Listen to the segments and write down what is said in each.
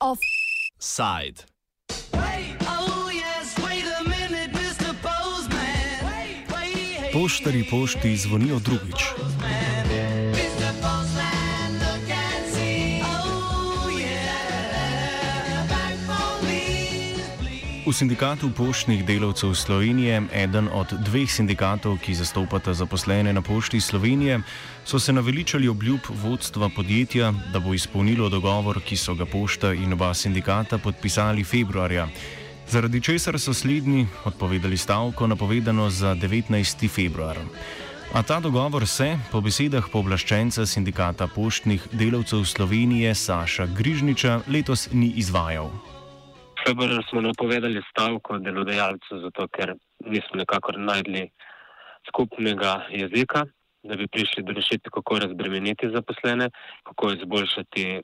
Offside. Poštari pošti zvonijo drugič. V sindikatu poštnih delavcev Slovenije, eden od dveh sindikatov, ki zastopata zaposlene na pošti Slovenije, so se naveličali obljub vodstva podjetja, da bo izpolnilo dogovor, ki so ga pošta in oba sindikata podpisali februarja. Zaradi česar so slednji odpovedali stavko, napovedano za 19. februar. A ta dogovor se, po besedah pooblaščenca sindikata poštnih delavcev Slovenije Saša Grižniča, letos ni izvajal februarju smo napovedali stavko delodajalcev, zato ker nismo nekako najdli skupnega jezika, da bi prišli do rešitve, kako razbremeniti zaposlene, kako izboljšati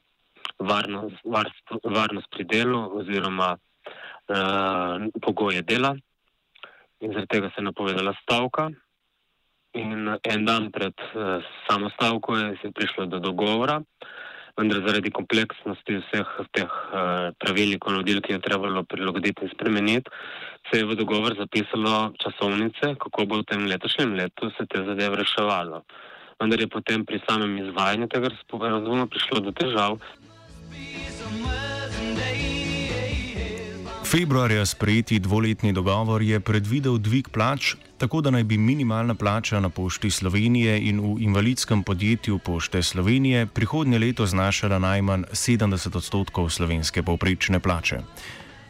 varnost, varstvo, varnost pri delu oziroma uh, pogoje dela. In zaradi tega se je napovedala stavka. In en dan pred uh, samo stavko je prišlo do dogovora vendar zaradi kompleksnosti vseh teh uh, pravilnikov, navodil, ki je trebalo prilagoditi in spremeniti, se je v dogovor zapisalo časovnice, kako bo v tem letošnjem letu se te zadeve reševalo. Vendar je potem pri samem izvajanju tega razuma prišlo do težav. Februarja sprejeti dvoletni dogovor je predvidel dvig plač, tako da naj bi minimalna plača na pošti Slovenije in v invalidskem podjetju Pošte Slovenije prihodnje leto znašala najmanj 70 odstotkov slovenske povprečne plače.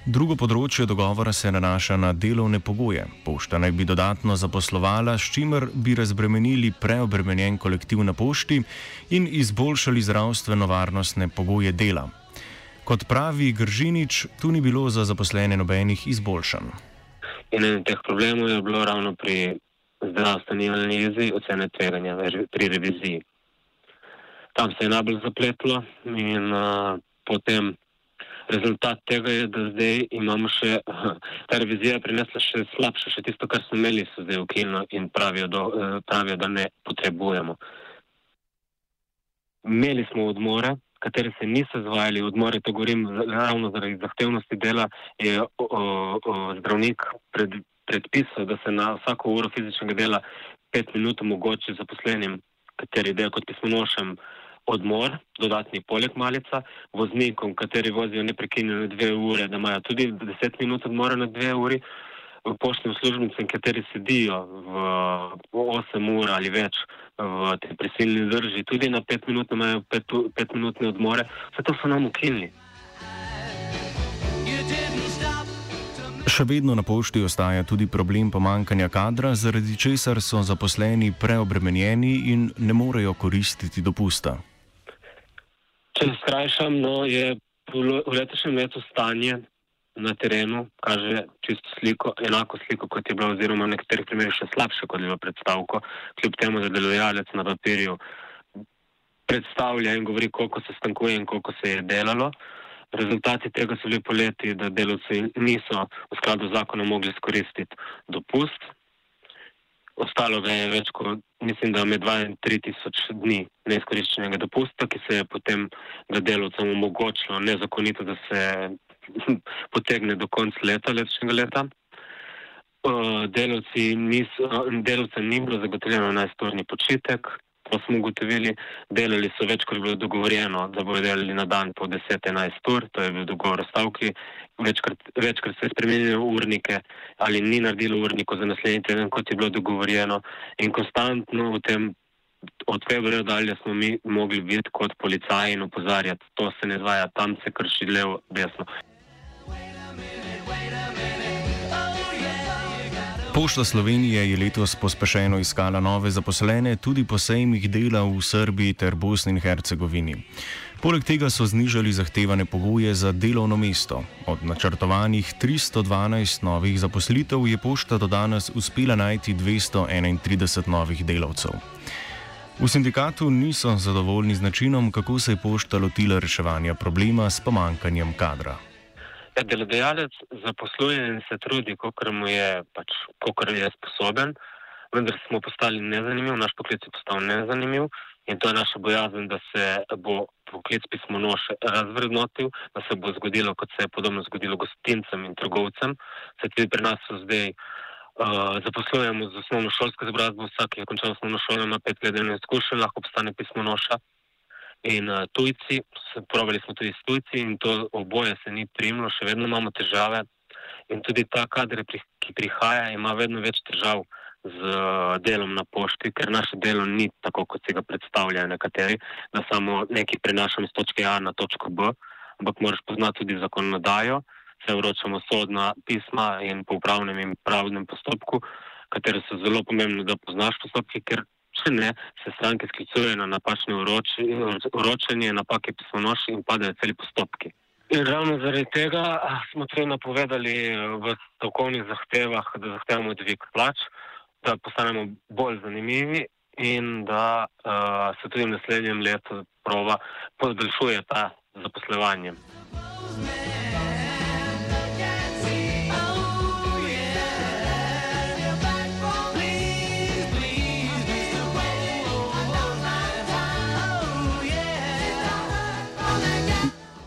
Drugo področje dogovora se nanaša na delovne pogoje. Pošta naj bi dodatno zaposlovala, s čimer bi razbremenili preobremenjen kolektiv na pošti in izboljšali zdravstveno-varnostne pogoje dela. Kot pravi Gržinič, tu ni bilo za zaposlene nobenih izboljšanj. In en teh problemov je bilo ravno pri zdravstveni analizi ocene tveganja pri reviziji. Tam se je najbolj zapletlo in uh, potem rezultat tega je, da zdaj imamo še, ta revizija prinesla še slabše, še tisto, kar smo imeli, so zdaj ukilno in pravijo, do, uh, pravijo, da ne potrebujemo. Imeli smo odmore, kateri se niso izvajali odmori, to govorim ravno zaradi zahtevnosti dela, je o, o, o, zdravnik pred, predpisal, da se na vsako uro fizičnega dela pet minut omogoči zaposlenim, kateri delajo kot pismonošem, odmor, dodatni poleg malica, voznikom, kateri vozijo neprekinjeno dve ure, da imajo tudi deset minut odmora na dve uri poštnim službencem, kateri sedijo v 8 ur ali več v tej prisilni drži, tudi na 5 minut imajo 5 minutne odmore, vse to so nam ukinili. Še vedno na pošti ostaja tudi problem pomankanja kadra, zaradi česar so zaposleni preobremenjeni in ne morejo koristiti dopusta. Če skrajšam, no, je v letošnjem letu stanje na terenu kaže čisto sliko, enako sliko, kot je bilo, oziroma v nekaterih primerih še slabše, kot je bilo predstavko, kljub temu, da delodajalec na papirju predstavlja in govori, koliko se stankuje in koliko se je delalo. Rezultati tega so bili poleti, da delovci niso v skladu z zakonom mogli skoristiti dopust. Ostalo ga je več kot, mislim, da med 2 in 3 tisoč dni neizkoriščenega dopusta, ki se je potem ga delovcem omogočilo nezakonito, da se potegne do konca leta, letošnjega leta. Delavci niso, delavcem ni bilo zagotovljeno najstorni počitek, to smo ugotovili. Delali so več, kot je bilo dogovorjeno, da bodo delali na dan po 10-11 ur, to je bil dogovor o stavki. Večkrat, večkrat se je spremenilo urnike ali ni naredilo urnikov za naslednji teden, kot je bilo dogovorjeno. In konstantno v tem. Od februarja dalje smo mi mogli videti kot policaji in opozarjati, to se ne zvaja, tam se krši levo, desno. Pošta Slovenije je letos pospešeno iskala nove zaposlene tudi po sejmih dela v Srbiji ter Bosni in Hercegovini. Poleg tega so znižali zahtevane pogoje za delovno mesto. Od načrtovanih 312 novih zaposlitev je pošta do danes uspela najti 231 novih delavcev. V sindikatu niso zadovoljni z načinom, kako se je pošta lotila reševanja problema s pomankanjem kadra. Ja, delodajalec zaposluje in se trudi, koliko je, pač, je sposoben, vendar smo postali nezanimivi, naš poklic je postal nezanimiv in to je naša bojazen, da se bo poklic pismonoše razvrednotil, da se bo zgodilo, kot se je podobno zgodilo gostincem in trgovcem. Se tudi pri nas so zdaj uh, zaposlujemo z osnovno šolsko izobrazbo, vsak, je končal osnovno šolo, ima pet let delovne izkušnje, lahko postane pismonoša in uh, tujci, probali smo tudi s tujci in to oboje se ni primlo, še vedno imamo težave. In tudi ta kader, ki prihaja, ima vedno več težav z uh, delom na pošti, ker naše delo ni tako, kot si ga predstavljajo nekateri, da samo nekaj prenašamo iz točke A na točko B, ampak moraš poznati tudi zakonodajo, se vročamo sodna pisma in po upravnem in pravnem postopku, kateri so zelo pomembni, da poznaš postopke, ker če ne, se stranke sklicujejo na napačne uročenje, napake pismonoši in padajo celi postopki. In ravno zaradi tega smo tudi napovedali v stavkovnih zahtevah, da zahtevamo dvig plač, da postanemo bolj zanimivi in da uh, se tudi v naslednjem letu prova podaljšuje ta zaposlovanje.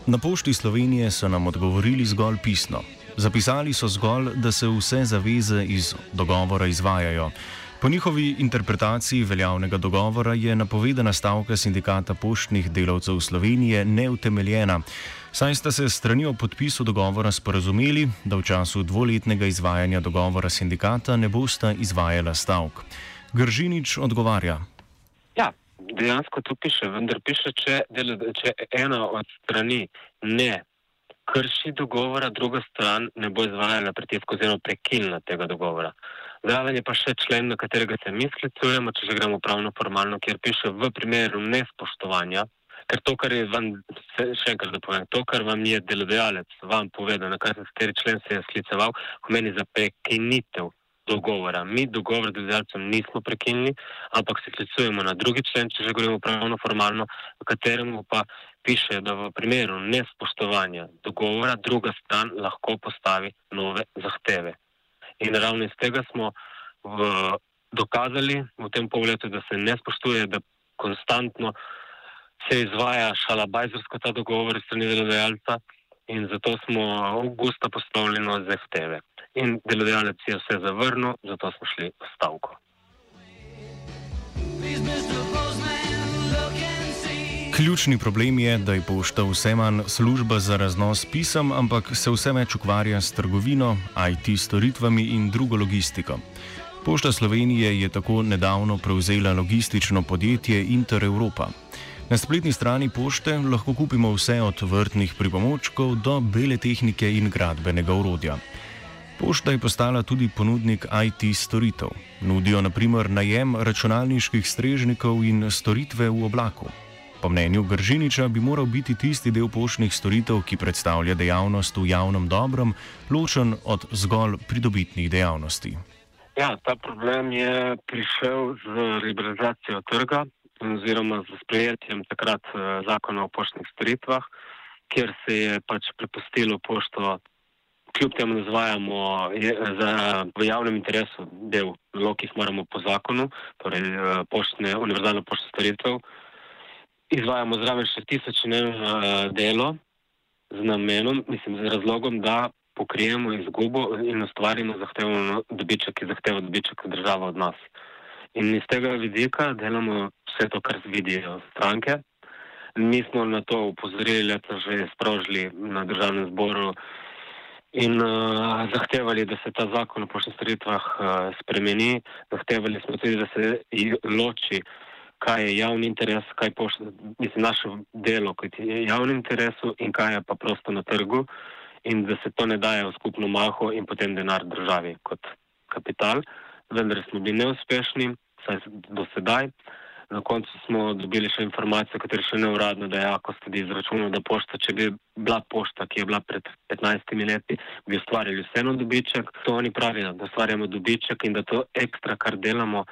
Na pošti Slovenije so nam odgovorili zgolj pisno. Zapisali so zgolj, da se vse zaveze iz dogovora izvajajo. Po njihovi interpretaciji veljavnega dogovora je napovedana stavka sindikata poštnih delavcev Slovenije neutemeljena, saj sta se strani o podpisu dogovora sporazumeli, da v času dvoletnega izvajanja dogovora sindikata ne bosta izvajala stavk. Gržinič odgovarja. Ja, dejansko to piše, vendar piše, če, del, če ena od strani ne krši dogovora, druga stran ne bo izvajala pritisk oziroma prekinila tega dogovora. Zraven je pa še člen, na katerega se mi sklicujemo, če že gremo pravno formalno, kjer piše v primeru nespoštovanja, ker to, kar je vam, še enkrat da povem, to, kar vam je delodajalec vam povedal, na kaj se kateri člen se je skliceval, pomeni za prekinitev dogovora. Mi dogovor z delodajalcem nismo prekinili, ampak se sklicujemo na drugi člen, če že govorimo pravno formalno, v katerem pa piše, da v primeru nespoštovanja dogovora druga stran lahko postavi nove zahteve. In ravno iz tega smo v, dokazali v tem pogledu, da se ne spoštuje, da konstantno se izvaja šalabajzersko ta dogovor strani delodajalca in zato smo avgusta postavili nove zahteve in delodajalec je vse zavrnil, zato smo šli v stavko. Ključni problem je, da je pošta vse manj služba za raznos pisem, ampak se vse več ukvarja s trgovino, IT storitvami in drugo logistiko. Pošta Slovenije je tako nedavno prevzela logistično podjetje Inter Europa. Na spletni strani pošte lahko kupimo vse od vrtnih pripomočkov do bele tehnike in gradbenega urodja. Pošta je postala tudi ponudnik IT storitev. Nudijo naprimer najem računalniških strežnikov in storitve v oblaku. Po mnenju Gržiniča bi moral biti tisti del poštnih storitev, ki predstavlja dejavnost v javnem dobrom, ločen od zgolj pridobitnih dejavnosti. Ja, ta problem je prišel z liberalizacijo trga oziroma z sprejetjem takrat eh, zakona o poštnih storitvah, kjer se je pač prepustilo pošto kljub temu, da izvajamo za, v javnem interesu del nalog, ki jih moramo po zakonu, torej eh, poštne, univerzalno poštne storitve, izvajamo zraven še tisoč ne eh, delo z namenom, mislim, z razlogom, da pokrijemo izgubo in ustvarimo zahtevano dobiček, ki zahteva dobiček država od nas. In iz tega vidika delamo vse to, kar vidijo stranke. Mi smo na to upozorili, leta že sprožili na državnem zboru in uh, zahtevali, da se ta zakon o poštnih storitvah uh, spremeni. Zahtevali smo tudi, da se loči, kaj je javni interes, kaj pošta, mislim, naše delo, kot je javni interes in kaj je pa prosto na trgu, in da se to ne daje v skupno maho in potem denar državi kot kapital. Vendar smo bili neuspešni, saj do sedaj. Na koncu smo dobili še informacijo, kateri še ne uradno, da je jako stedi izračunal, da pošta, če bi bila pošta, ki je bila pred 15 leti, bi ustvarjali vseeno dobiček. To oni pravijo, da ustvarjamo dobiček in da to ekstra, kar delamo,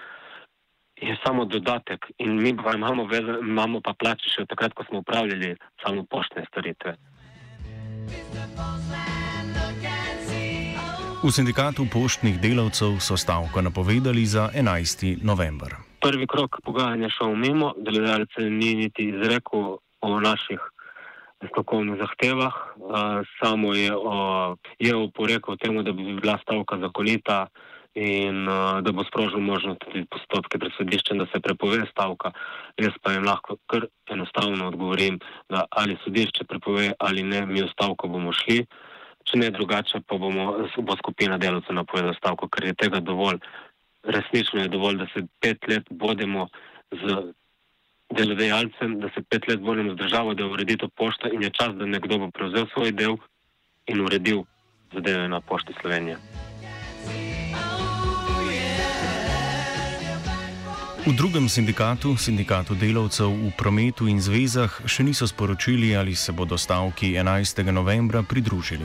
je samo dodatek. In mi pa imamo, veze, imamo pa plače še od takrat, ko smo upravljali samo poštne storitve. V sindikatu poštnih delavcev so stavko napovedali za 11. november. Prvi krok pogajanja šel mimo, delodajalce ni niti izrekel o naših stavkovnih zahtevah. Samo je, je oporekal temu, da bi bila stavka zakonita in da bo sprožil možnost tudi postopke pred sodiščem, da se prepove stavka. Jaz pa jim lahko kar enostavno odgovorim, da ali sodišče prepove ali ne, mi v stavko bomo šli če ne drugače, pa bomo, bo skupina delovcev napovedala stavko, ker je tega dovolj. Resnično je dovolj, da se pet let bodimo z delodajalcem, da se pet let bodimo z državo, da uredi to pošto in je čas, da nekdo bo prevzel svoj del in uredil zadeve na pošti Slovenije. V drugem sindikatu, sindikatu delavcev v prometu in zvezah, še niso sporočili, ali se bodo stavki 11. novembra pridružili.